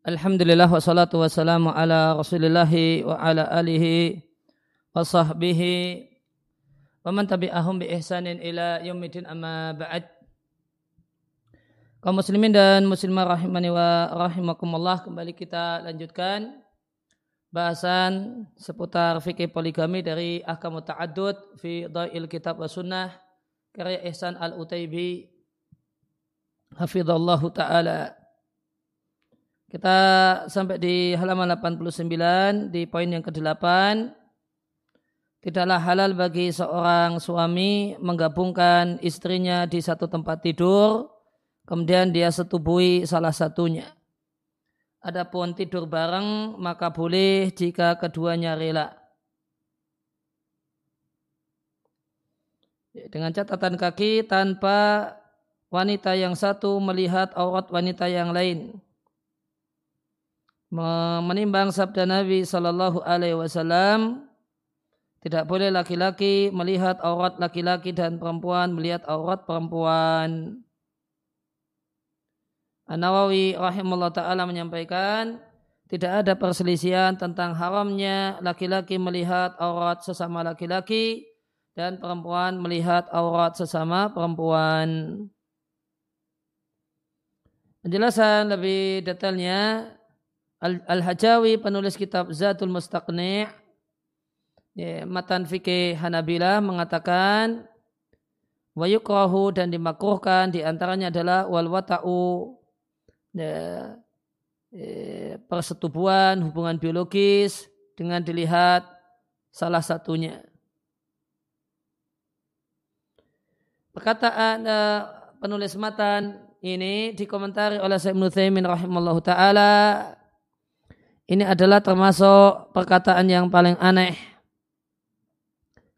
Alhamdulillah wassalatu wassalamu ala rasulillahi wa ala alihi wa sahbihi wa man tabi'ahum bi ihsanin ila yaumidin amma ba'd. Kaum muslimin dan muslimah rahimani wa rahimakumullah kembali kita lanjutkan bahasan seputar fikih poligami dari ahkam ta'addud fi dhail kitab wa sunnah karya Ihsan al-Utaibi. Hafizallahu ta'ala kita sampai di halaman 89 di poin yang ke-8. Tidaklah halal bagi seorang suami menggabungkan istrinya di satu tempat tidur, kemudian dia setubui salah satunya. Adapun tidur bareng maka boleh jika keduanya rela. Dengan catatan kaki tanpa wanita yang satu melihat aurat wanita yang lain menimbang sabda Nabi Shallallahu Alaihi Wasallam tidak boleh laki-laki melihat aurat laki-laki dan perempuan melihat aurat perempuan. An-Nawawi rahimahullah ta'ala menyampaikan tidak ada perselisihan tentang haramnya laki-laki melihat aurat sesama laki-laki dan perempuan melihat aurat sesama perempuan. Penjelasan lebih detailnya Al-Hajawi penulis kitab Zatul Mustaqni' ya, matan fikih Hanabila mengatakan wa yukrahu dan dimakruhkan di antaranya adalah wal wata'u ya, ya, persetubuhan hubungan biologis dengan dilihat salah satunya. Perkataan uh, penulis matan ini dikomentari oleh Syekh Ibnu Taimin rahimallahu taala ini adalah termasuk perkataan yang paling aneh.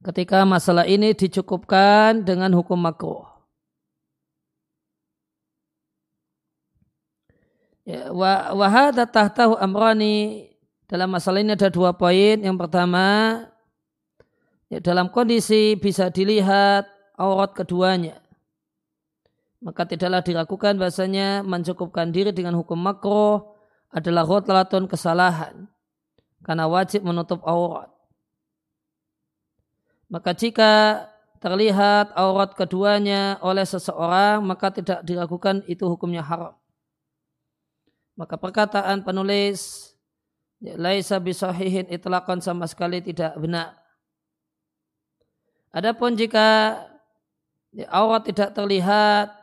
Ketika masalah ini dicukupkan dengan hukum makruh. Ya, wahada tahtahu amrani dalam masalah ini ada dua poin. Yang pertama, ya, dalam kondisi bisa dilihat aurat keduanya. Maka tidaklah diragukan bahasanya mencukupkan diri dengan hukum makruh adalah khutlatun kesalahan karena wajib menutup aurat. Maka jika terlihat aurat keduanya oleh seseorang maka tidak diragukan itu hukumnya haram. Maka perkataan penulis laisa bisahihin itlaqan sama sekali tidak benar. Adapun jika aurat tidak terlihat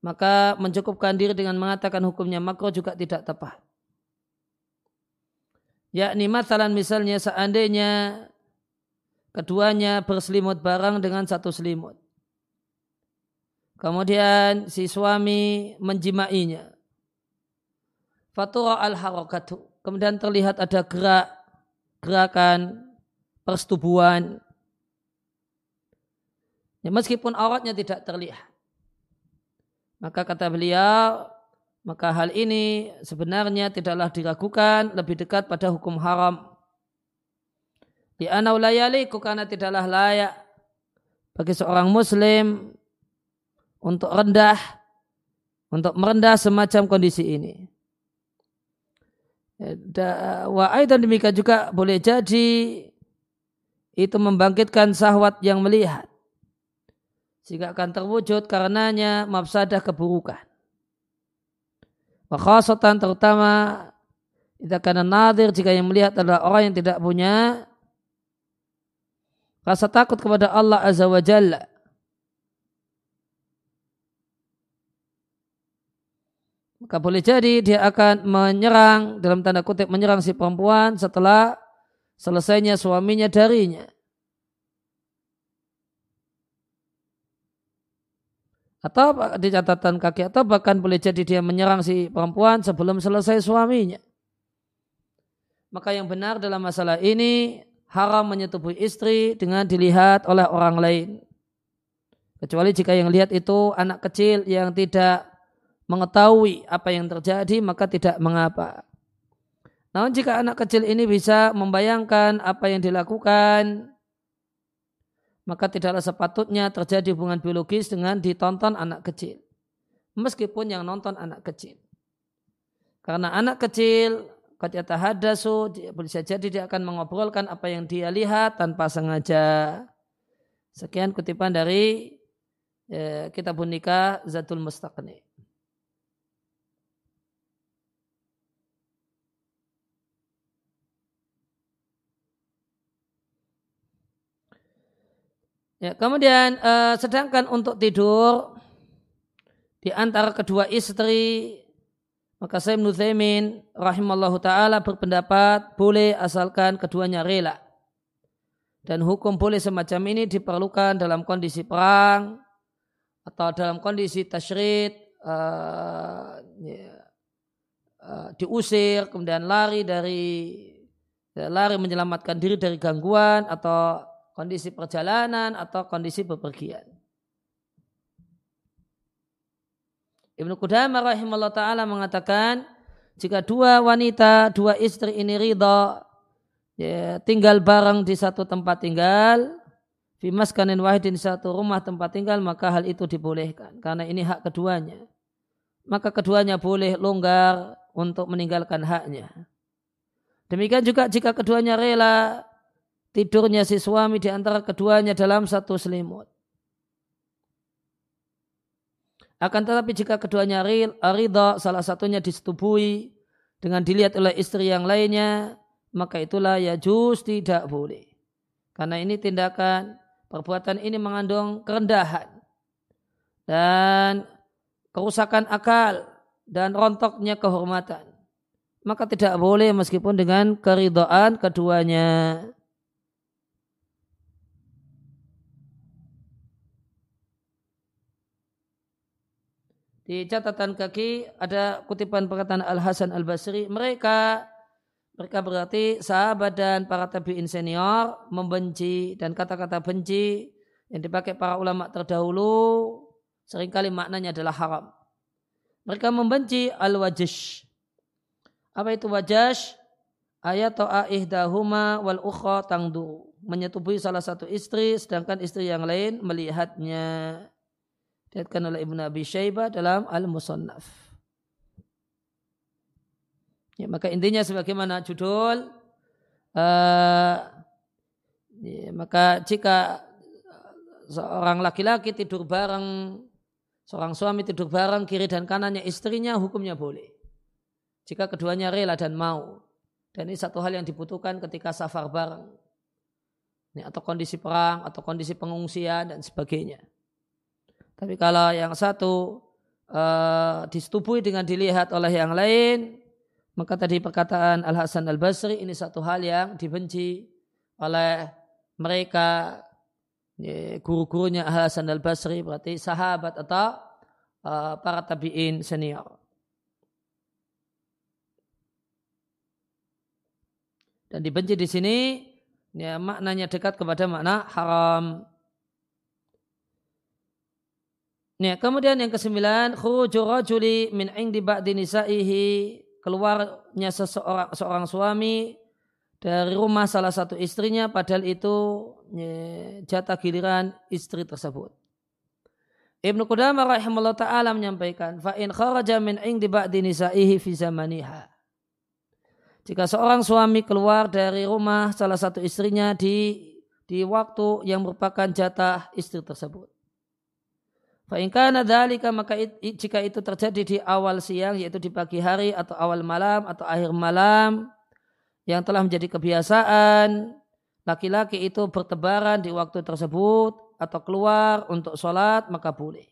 maka mencukupkan diri dengan mengatakan hukumnya makro juga tidak tepat. Yakni masalah misalnya seandainya keduanya berselimut barang dengan satu selimut. Kemudian si suami menjimainya. Fatura al harakatu. Kemudian terlihat ada gerak, gerakan persetubuhan. Ya, meskipun auratnya tidak terlihat. Maka kata beliau, maka hal ini sebenarnya tidaklah diragukan lebih dekat pada hukum haram. Di anaulayaliku karena tidaklah layak bagi seorang muslim untuk rendah, untuk merendah semacam kondisi ini. Wa dan demikian juga boleh jadi itu membangkitkan sahwat yang melihat sehingga akan terwujud karenanya mafsadah keburukan. Makhasatan terutama kita karena nadir jika yang melihat adalah orang yang tidak punya rasa takut kepada Allah Azza wa Jalla. Maka boleh jadi dia akan menyerang dalam tanda kutip menyerang si perempuan setelah selesainya suaminya darinya. Atau di catatan kaki atau bahkan boleh jadi dia menyerang si perempuan sebelum selesai suaminya. Maka yang benar dalam masalah ini haram menyetubuhi istri dengan dilihat oleh orang lain. Kecuali jika yang lihat itu anak kecil yang tidak mengetahui apa yang terjadi maka tidak mengapa. Namun jika anak kecil ini bisa membayangkan apa yang dilakukan maka tidaklah sepatutnya terjadi hubungan biologis dengan ditonton anak kecil. Meskipun yang nonton anak kecil. Karena anak kecil ketika hadasu bisa jadi dia akan mengobrolkan apa yang dia lihat tanpa sengaja. Sekian kutipan dari eh, kitab nikah Zatul Mustaqni. Ya, kemudian eh, sedangkan untuk tidur di antara kedua istri maka saya Nuthaimin rahimallahu taala berpendapat boleh asalkan keduanya rela. Dan hukum boleh semacam ini diperlukan dalam kondisi perang atau dalam kondisi tasyrid uh, ya, uh, diusir kemudian lari dari ya, lari menyelamatkan diri dari gangguan atau kondisi perjalanan atau kondisi bepergian. Ibnu Qudamah rahimahullah ta'ala mengatakan jika dua wanita, dua istri ini ridha ya, tinggal bareng di satu tempat tinggal Fimas kanin wahidin satu rumah tempat tinggal maka hal itu dibolehkan karena ini hak keduanya. Maka keduanya boleh longgar untuk meninggalkan haknya. Demikian juga jika keduanya rela tidurnya si suami di antara keduanya dalam satu selimut. Akan tetapi jika keduanya ridha salah satunya disetubui dengan dilihat oleh istri yang lainnya, maka itulah ya juz tidak boleh. Karena ini tindakan perbuatan ini mengandung kerendahan dan kerusakan akal dan rontoknya kehormatan. Maka tidak boleh meskipun dengan keridhaan keduanya. Di catatan kaki ada kutipan perkataan Al Hasan Al Basri. Mereka mereka berarti sahabat dan para tabiin senior membenci dan kata-kata benci yang dipakai para ulama terdahulu sering kali maknanya adalah haram. Mereka membenci al-wajish. Apa itu wajash? Ayat to'a ihdahuma wal ukhra tangdu. Menyetubui salah satu istri sedangkan istri yang lain melihatnya. Dikatakan oleh Ibnu Abi Syaibah dalam Al-Musannaf. Ya, maka intinya sebagaimana judul uh, ya, maka jika seorang laki-laki tidur bareng seorang suami tidur bareng kiri dan kanannya istrinya hukumnya boleh. Jika keduanya rela dan mau. Dan ini satu hal yang dibutuhkan ketika safar bareng. Ini atau kondisi perang atau kondisi pengungsian dan sebagainya tapi kalau yang satu uh, disetubui dengan dilihat oleh yang lain, maka tadi perkataan Al Hasan Al Basri ini satu hal yang dibenci oleh mereka ya, guru-gurunya Al Hasan Al Basri berarti sahabat atau uh, para tabiin senior. Dan dibenci di sini ya, maknanya dekat kepada makna haram. Nah, kemudian yang kesembilan, khuruju rajuli min indi ba'di nisaihi, keluarnya seseorang seorang suami dari rumah salah satu istrinya padahal itu jatah giliran istri tersebut. Ibnu Qudamah rahimahullah taala menyampaikan, fa in kharaja min indi ba'di nisaihi fi zamaniha. Jika seorang suami keluar dari rumah salah satu istrinya di di waktu yang merupakan jatah istri tersebut. Fa'ingkana dalika maka jika itu terjadi di awal siang yaitu di pagi hari atau awal malam atau akhir malam yang telah menjadi kebiasaan laki-laki itu bertebaran di waktu tersebut atau keluar untuk sholat maka boleh.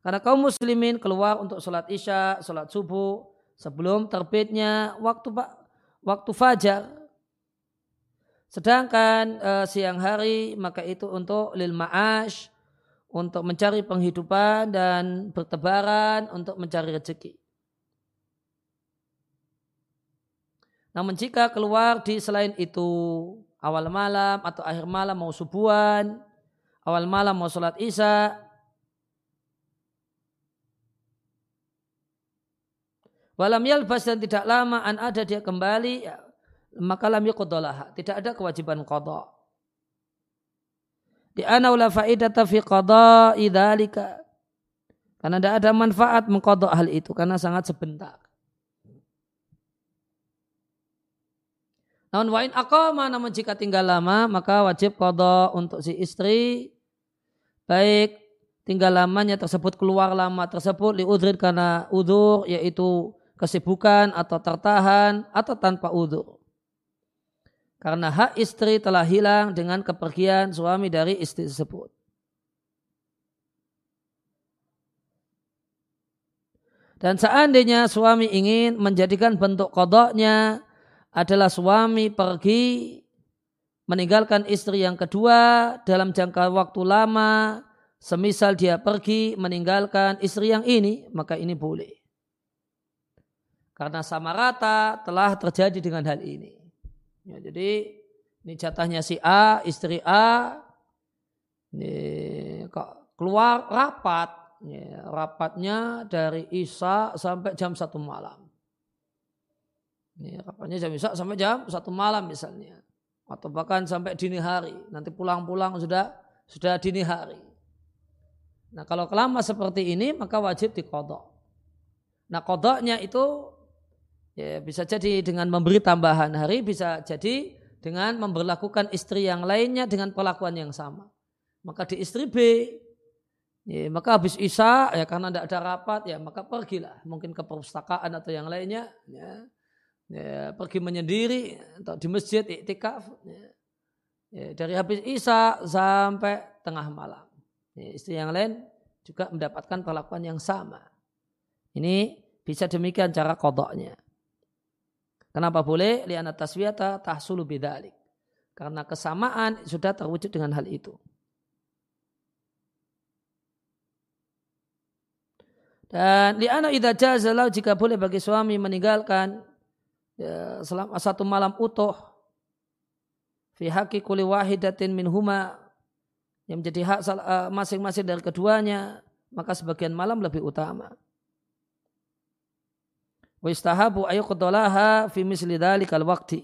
Karena kaum muslimin keluar untuk sholat isya, sholat subuh sebelum terbitnya waktu waktu fajar. Sedangkan uh, siang hari maka itu untuk lil ma'ash untuk mencari penghidupan dan bertebaran untuk mencari rezeki. Namun jika keluar di selain itu awal malam atau akhir malam mau subuhan, awal malam mau sholat isya, walam yalbas dan tidak lama an ada dia kembali, maka lam yuqdolaha. Tidak ada kewajiban kodok. Di anaula faidata fi qada'i dzalika. Karena tidak ada manfaat mengkodok hal itu karena sangat sebentar. Namun wain akoma namun jika tinggal lama maka wajib kodok untuk si istri baik tinggal lamanya tersebut keluar lama tersebut liudhrid karena udur yaitu kesibukan atau tertahan atau tanpa udur. Karena hak istri telah hilang dengan kepergian suami dari istri tersebut. Dan seandainya suami ingin menjadikan bentuk kodoknya adalah suami pergi meninggalkan istri yang kedua dalam jangka waktu lama, semisal dia pergi meninggalkan istri yang ini, maka ini boleh. Karena sama rata telah terjadi dengan hal ini. Ya, jadi ini jatahnya si A, istri A, ini kok keluar rapat, ya, rapatnya dari Isa sampai jam satu malam. Ini rapatnya jam Isya sampai jam satu malam misalnya. Atau bahkan sampai dini hari. Nanti pulang-pulang sudah sudah dini hari. Nah kalau kelama seperti ini maka wajib dikodok. Nah kodoknya itu ya, bisa jadi dengan memberi tambahan hari, bisa jadi dengan memperlakukan istri yang lainnya dengan perlakuan yang sama. Maka di istri B, ya, maka habis Isya ya karena tidak ada rapat ya maka pergilah mungkin ke perpustakaan atau yang lainnya. Ya ya, pergi menyendiri atau di masjid iktikaf ya, ya, dari habis isya sampai tengah malam. Ya, istri yang lain juga mendapatkan perlakuan yang sama. Ini bisa demikian cara kodoknya. Kenapa boleh? Liana taswiyata tahsulu bidalik. Karena kesamaan sudah terwujud dengan hal itu. Dan liana idza jazalau jika boleh bagi suami meninggalkan ya, selama satu malam utuh fi haqi kulli wahidatin minhuma yang menjadi hak eh, masing-masing dari keduanya maka sebagian malam lebih utama wa istahabu ayuqdalaha fi misli dhalikal waqti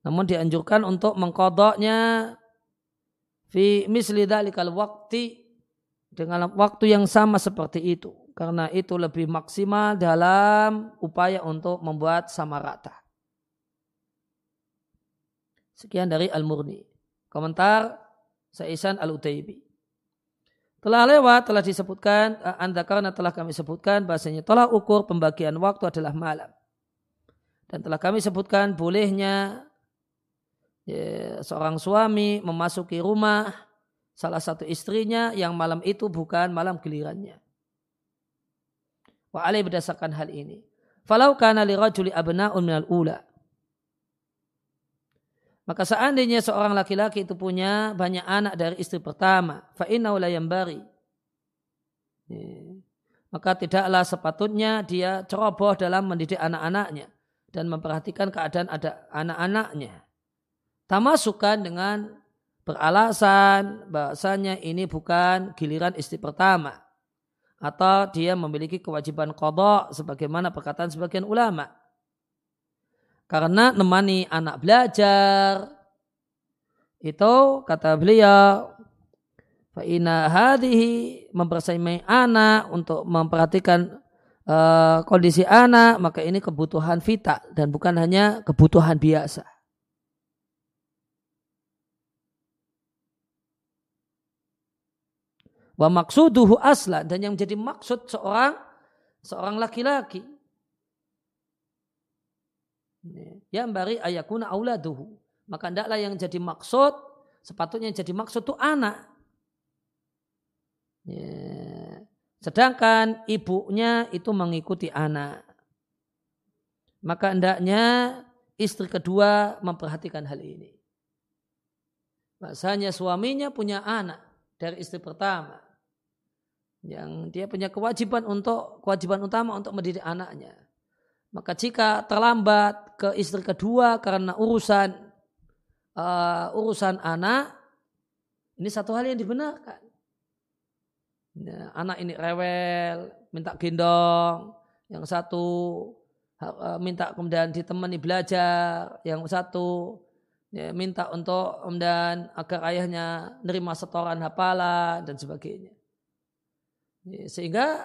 namun dianjurkan untuk mengkodoknya fi misli dhalikal waqti dengan waktu yang sama seperti itu karena itu lebih maksimal dalam upaya untuk membuat sama rata. Sekian dari Al-Murni. Komentar Saisan Al-Utaibi. Telah lewat, telah disebutkan, eh, anda karena telah kami sebutkan bahasanya telah ukur pembagian waktu adalah malam. Dan telah kami sebutkan bolehnya ya, seorang suami memasuki rumah salah satu istrinya yang malam itu bukan malam gilirannya. Wa alai berdasarkan hal ini. Falau kana li rajuli abna'un minal ula. Maka seandainya seorang laki-laki itu punya banyak anak dari istri pertama, fa innahu la yambari. Maka tidaklah sepatutnya dia ceroboh dalam mendidik anak-anaknya dan memperhatikan keadaan ada anak-anaknya. Tamasukan dengan beralasan bahasanya ini bukan giliran istri pertama atau dia memiliki kewajiban kodok sebagaimana perkataan sebagian ulama. Karena nemani anak belajar itu kata beliau Fa'ina hadihi mempersaimai anak untuk memperhatikan uh, kondisi anak maka ini kebutuhan vital dan bukan hanya kebutuhan biasa. Wa maksuduhu aslan dan yang menjadi maksud seorang seorang laki-laki. Yang bari ayakuna auladuhu. Maka hendaklah yang jadi maksud, sepatutnya yang jadi maksud itu anak. Ya. Sedangkan ibunya itu mengikuti anak. Maka hendaknya istri kedua memperhatikan hal ini. Bahasanya suaminya punya anak dari istri pertama yang dia punya kewajiban untuk kewajiban utama untuk mendidik anaknya. Maka jika terlambat ke istri kedua karena urusan uh, urusan anak, ini satu hal yang dibenarkan. Ya, anak ini rewel, minta gendong, yang satu uh, minta kemudian ditemani belajar, yang satu ya, minta untuk kemudian agar ayahnya nerima setoran hafalan dan sebagainya. Ya, sehingga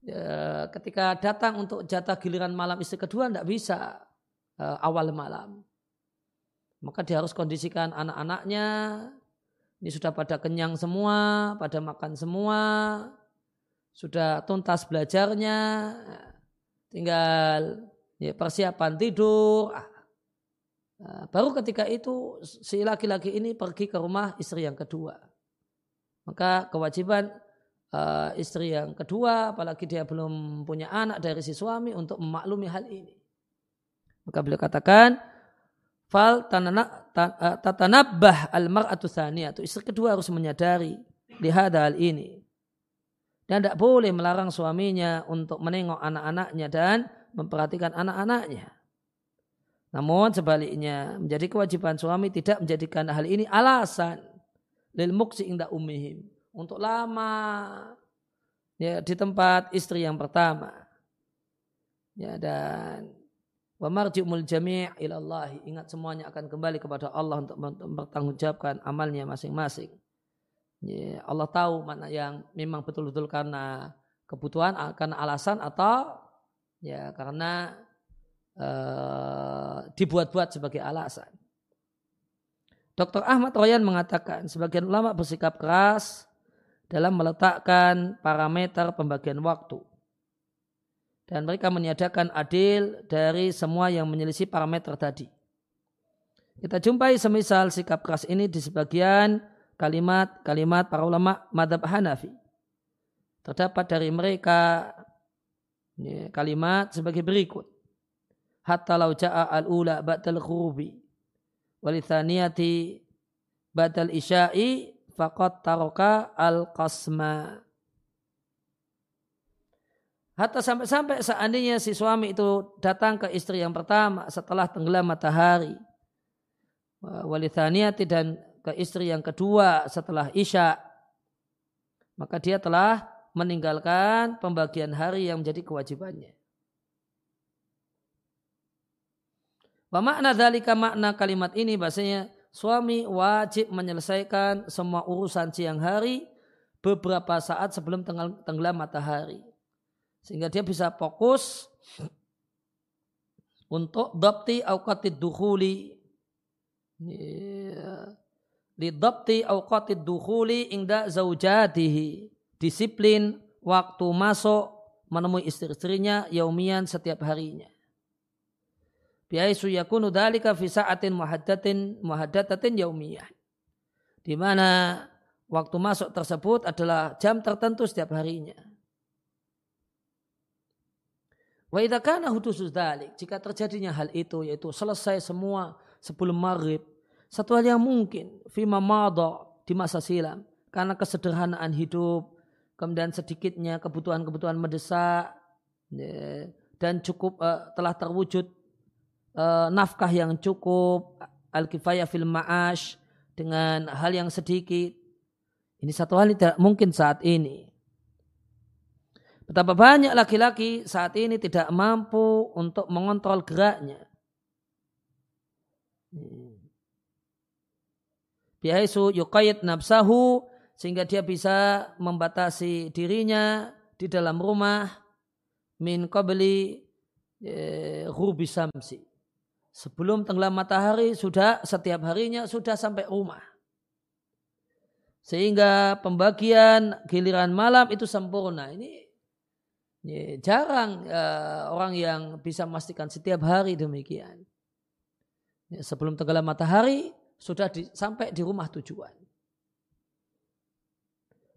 ya, ketika datang untuk jatah giliran malam istri kedua tidak bisa. Uh, awal malam. Maka dia harus kondisikan anak-anaknya. Ini sudah pada kenyang semua, pada makan semua, sudah tuntas belajarnya, tinggal ya, persiapan tidur. Nah, baru ketika itu si laki-laki ini pergi ke rumah istri yang kedua. Maka kewajiban uh, istri yang kedua, apalagi dia belum punya anak dari si suami untuk memaklumi hal ini. Maka beliau katakan, fal eh, tatanabbah al mar'atu atau istri kedua harus menyadari lihat hal ini. Dan tidak boleh melarang suaminya untuk menengok anak-anaknya dan memperhatikan anak-anaknya. Namun sebaliknya menjadi kewajiban suami tidak menjadikan hal ini alasan lil muksi inda umihim untuk lama ya di tempat istri yang pertama. Ya dan wa marji'ul jami' ila Allah. Ingat semuanya akan kembali kepada Allah untuk mempertanggungjawabkan amalnya masing-masing. Ya, Allah tahu mana yang memang betul-betul karena kebutuhan, karena alasan atau ya karena uh, dibuat-buat sebagai alasan. Dr. Ahmad Royan mengatakan sebagian ulama bersikap keras dalam meletakkan parameter pembagian waktu. Dan mereka meniadakan adil dari semua yang menyelisih parameter tadi. Kita jumpai semisal sikap keras ini di sebagian kalimat-kalimat para ulama madhab Hanafi. Terdapat dari mereka ya, kalimat sebagai berikut. Hatta lau ja'a al-ula ba'dal khurubi walithaniyati ba'dal isya'i faqad taroka al-qasma. Hatta sampai-sampai seandainya si suami itu datang ke istri yang pertama setelah tenggelam matahari. Walithaniyati dan ke istri yang kedua setelah isya. Maka dia telah meninggalkan pembagian hari yang menjadi kewajibannya. Wa makna dalika makna kalimat ini bahasanya suami wajib menyelesaikan semua urusan siang hari beberapa saat sebelum tenggelam matahari sehingga dia bisa fokus untuk dapti awqatid dukhuli. Di dapti awqatid dukhuli ingda zaujatihi. Disiplin waktu masuk menemui istri-istrinya yaumian setiap harinya. Biaisu yakunu dalika fi sa'atin muhaddatin muhaddatatin yaumiyah di mana waktu masuk tersebut adalah jam tertentu setiap harinya Wa idza hudusus jika terjadinya hal itu yaitu selesai semua sebelum maghrib, satu hal yang mungkin fima madha di masa silam karena kesederhanaan hidup, kemudian sedikitnya kebutuhan-kebutuhan mendesak ya, dan cukup uh, telah terwujud uh, nafkah yang cukup al-kifayah fil ma'ash dengan hal yang sedikit. Ini satu hal yang tidak mungkin saat ini. Betapa banyak laki-laki saat ini tidak mampu untuk mengontrol geraknya. Biaisu yuqayyid nafsahu sehingga dia bisa membatasi dirinya di dalam rumah min qabli rubi samsi. Sebelum tenggelam matahari sudah setiap harinya sudah sampai rumah. Sehingga pembagian giliran malam itu sempurna. Ini Ya, jarang uh, orang yang bisa memastikan setiap hari demikian. Ya, sebelum tenggelam matahari sudah di, sampai di rumah tujuan.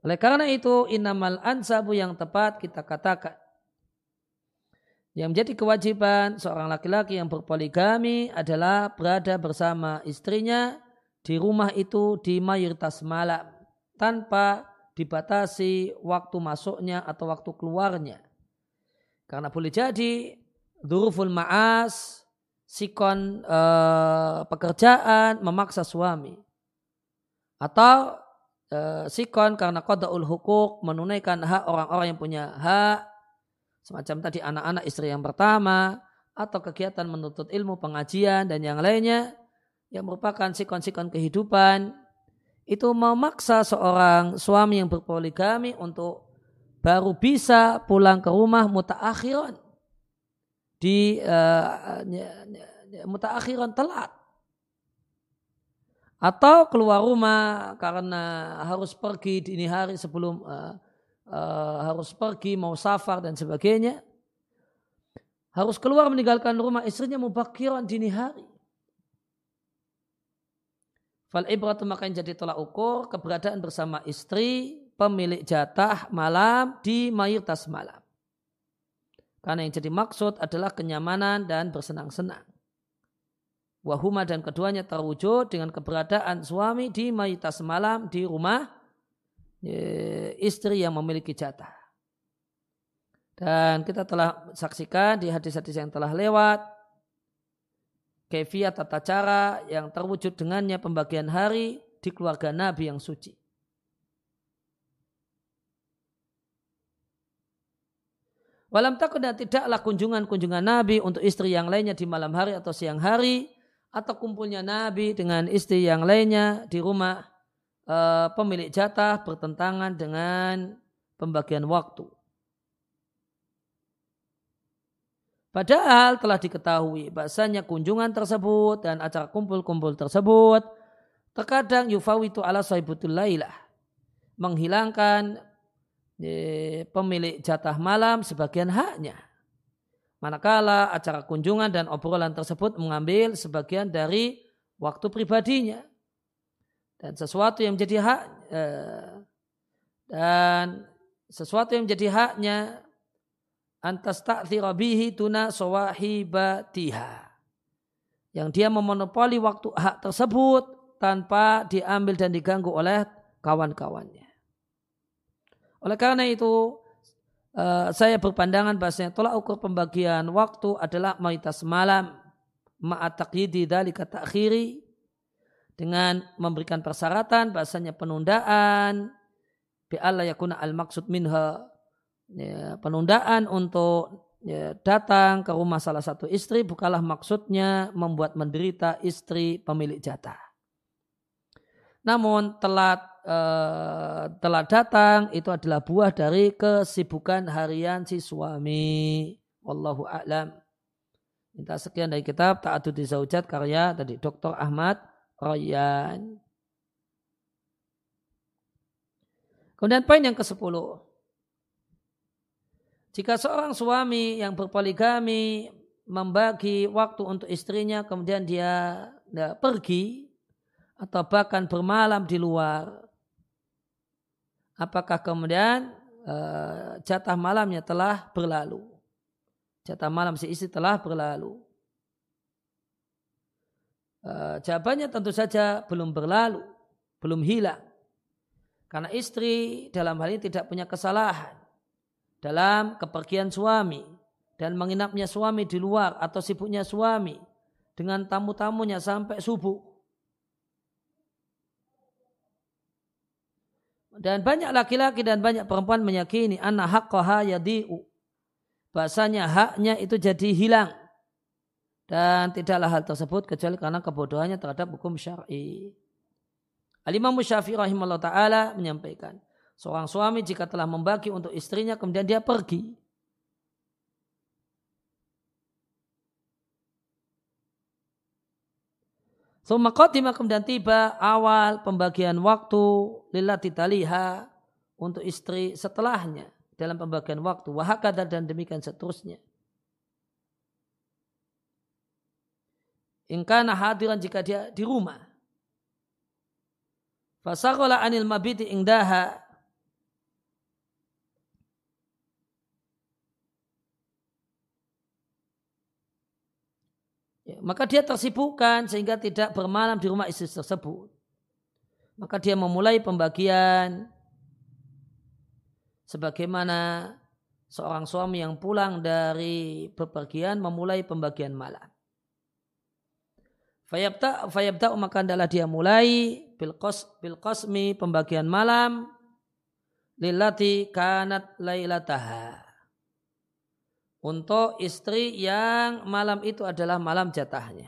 Oleh karena itu inamal ansabu yang tepat kita katakan yang menjadi kewajiban seorang laki-laki yang berpoligami adalah berada bersama istrinya di rumah itu di mayoritas malam tanpa dibatasi waktu masuknya atau waktu keluarnya. Karena boleh jadi duruful ma'as, sikon e, pekerjaan memaksa suami. Atau e, sikon karena kodaul hukuk menunaikan hak orang-orang yang punya hak. Semacam tadi anak-anak istri yang pertama. Atau kegiatan menuntut ilmu pengajian dan yang lainnya. Yang merupakan sikon-sikon kehidupan. Itu memaksa seorang suami yang berpoligami untuk baru bisa pulang ke rumah mutaakhiran. Di uh, mutaakhiran telat. Atau keluar rumah karena harus pergi dini hari sebelum uh, uh, harus pergi mau safar dan sebagainya. Harus keluar meninggalkan rumah istrinya mubakiran dini hari. Fal ibratu maka yang jadi tolak ukur keberadaan bersama istri pemilik jatah malam di mayoritas malam karena yang jadi maksud adalah kenyamanan dan bersenang-senang Wahuma dan keduanya terwujud dengan keberadaan suami di mayoritas malam di rumah e, istri yang memiliki jatah. Dan kita telah saksikan di hadis-hadis yang telah lewat kefiat tata cara yang terwujud dengannya pembagian hari di keluarga Nabi yang suci. Walam takut dan tidaklah kunjungan-kunjungan Nabi untuk istri yang lainnya di malam hari atau siang hari atau kumpulnya Nabi dengan istri yang lainnya di rumah e, pemilik jatah bertentangan dengan pembagian waktu. Padahal telah diketahui bahasanya kunjungan tersebut dan acara kumpul-kumpul tersebut terkadang yufawitu ala sahibutul lailah menghilangkan pemilik jatah malam sebagian haknya Manakala acara kunjungan dan obrolan tersebut mengambil sebagian dari waktu pribadinya. Dan sesuatu yang menjadi hak eh, dan sesuatu yang menjadi haknya antas ta'thira bihi tuna sawahibatiha. Yang dia memonopoli waktu hak tersebut tanpa diambil dan diganggu oleh kawan-kawannya. Oleh karena itu, Eh, saya berpandangan bahasanya tolak ukur pembagian waktu adalah mayoritas malam. Dari kata akhiri dengan memberikan persyaratan bahasanya penundaan. Bi'alla yakuna al maksud minha. Ya, penundaan untuk ya, datang ke rumah salah satu istri bukanlah maksudnya membuat menderita istri pemilik jatah. Namun telat uh, telah datang itu adalah buah dari kesibukan harian si suami. Wallahu a'lam. Minta sekian dari kitab di Zaujat karya tadi Dr. Ahmad Rayyan. Kemudian poin yang ke-10. Jika seorang suami yang berpoligami membagi waktu untuk istrinya kemudian dia, dia pergi atau bahkan bermalam di luar apakah kemudian uh, jatah malamnya telah berlalu. Jatah malam si istri telah berlalu. Uh, jawabannya tentu saja belum berlalu, belum hilang. Karena istri dalam hal ini tidak punya kesalahan dalam kepergian suami dan menginapnya suami di luar atau sibuknya suami dengan tamu-tamunya sampai subuh. Dan banyak laki-laki dan banyak perempuan meyakini anak haqqaha yadi'u. Bahasanya haknya itu jadi hilang. Dan tidaklah hal tersebut kecuali karena kebodohannya terhadap hukum syar'i. Al-Imam Syafi'i rahimahullah ta'ala menyampaikan. Seorang suami jika telah membagi untuk istrinya kemudian dia pergi. Suma qaddimah kemudian tiba awal pembagian waktu lillati taliha untuk istri setelahnya dalam pembagian waktu. Wahakada dan demikian seterusnya. Ingkana hadiran jika dia di rumah. Fasakola anil mabiti ingdaha Ya, maka dia tersibukkan sehingga tidak bermalam di rumah istri tersebut. Maka dia memulai pembagian sebagaimana seorang suami yang pulang dari bepergian memulai pembagian malam. Fayabta fayabta maka adalah dia mulai bil qas bil qasmi pembagian malam lillati kanat lailataha untuk istri yang malam itu adalah malam jatahnya.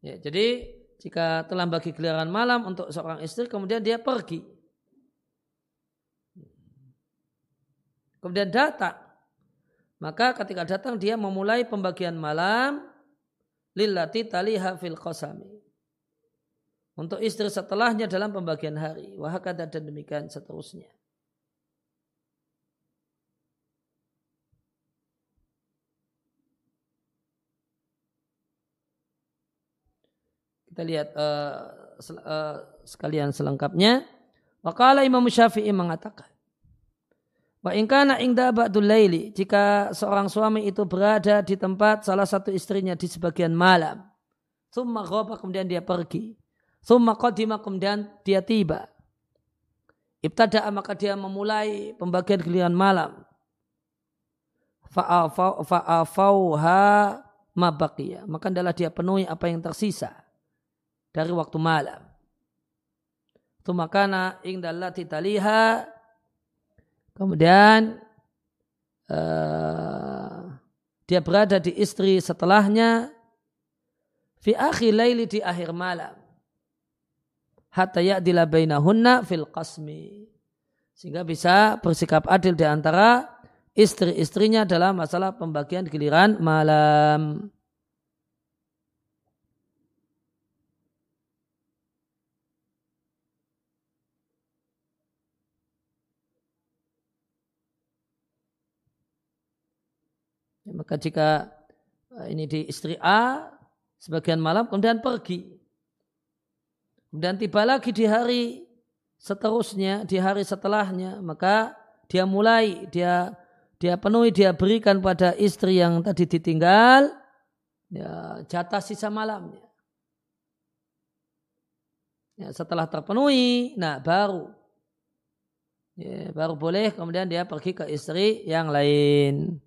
Ya, jadi jika telah bagi gelaran malam untuk seorang istri kemudian dia pergi Kemudian datang. Maka ketika datang dia memulai pembagian malam lillati taliha fil qasami. Untuk istri setelahnya dalam pembagian hari. Wahakata dan demikian seterusnya. Kita lihat uh, uh, sekalian selengkapnya. Wakala Imam Syafi'i mengatakan. Wa ingkana ingda ba'dul laili. Jika seorang suami itu berada di tempat salah satu istrinya di sebagian malam. Summa ghoba kemudian dia pergi. Summa qadima kemudian dia tiba. Ibtada'a maka dia memulai pembagian giliran malam. Fa'afauha mabakiyah. Maka adalah dia penuhi apa yang tersisa dari waktu malam. Tumakana ingdallati taliha kemudian uh, dia berada di istri setelahnya fi akhir laili di akhir malam hatta ya'dila bainahunna fil qasmi sehingga bisa bersikap adil di antara istri-istrinya dalam masalah pembagian giliran malam. Maka jika eh, ini di istri A sebagian malam kemudian pergi. Kemudian tiba lagi di hari seterusnya, di hari setelahnya, maka dia mulai, dia dia penuhi, dia berikan pada istri yang tadi ditinggal ya, jatah sisa malamnya. Ya, setelah terpenuhi, nah baru ya, baru boleh kemudian dia pergi ke istri yang lain.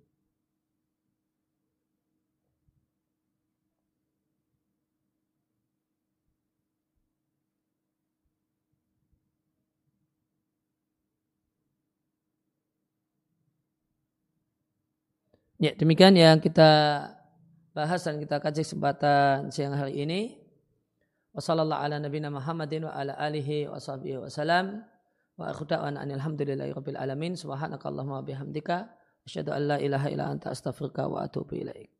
Ya, demikian yang kita bahas dan kita kaji kesempatan siang hari ini. Ala nabiyina Muhammadin wa akhudawan anil hamdulillahi rabbil alamin. Subhanakallahumma bihamdika. Asyhadu an la ilaha illa anta astaghfiruka wa atubu ilaik.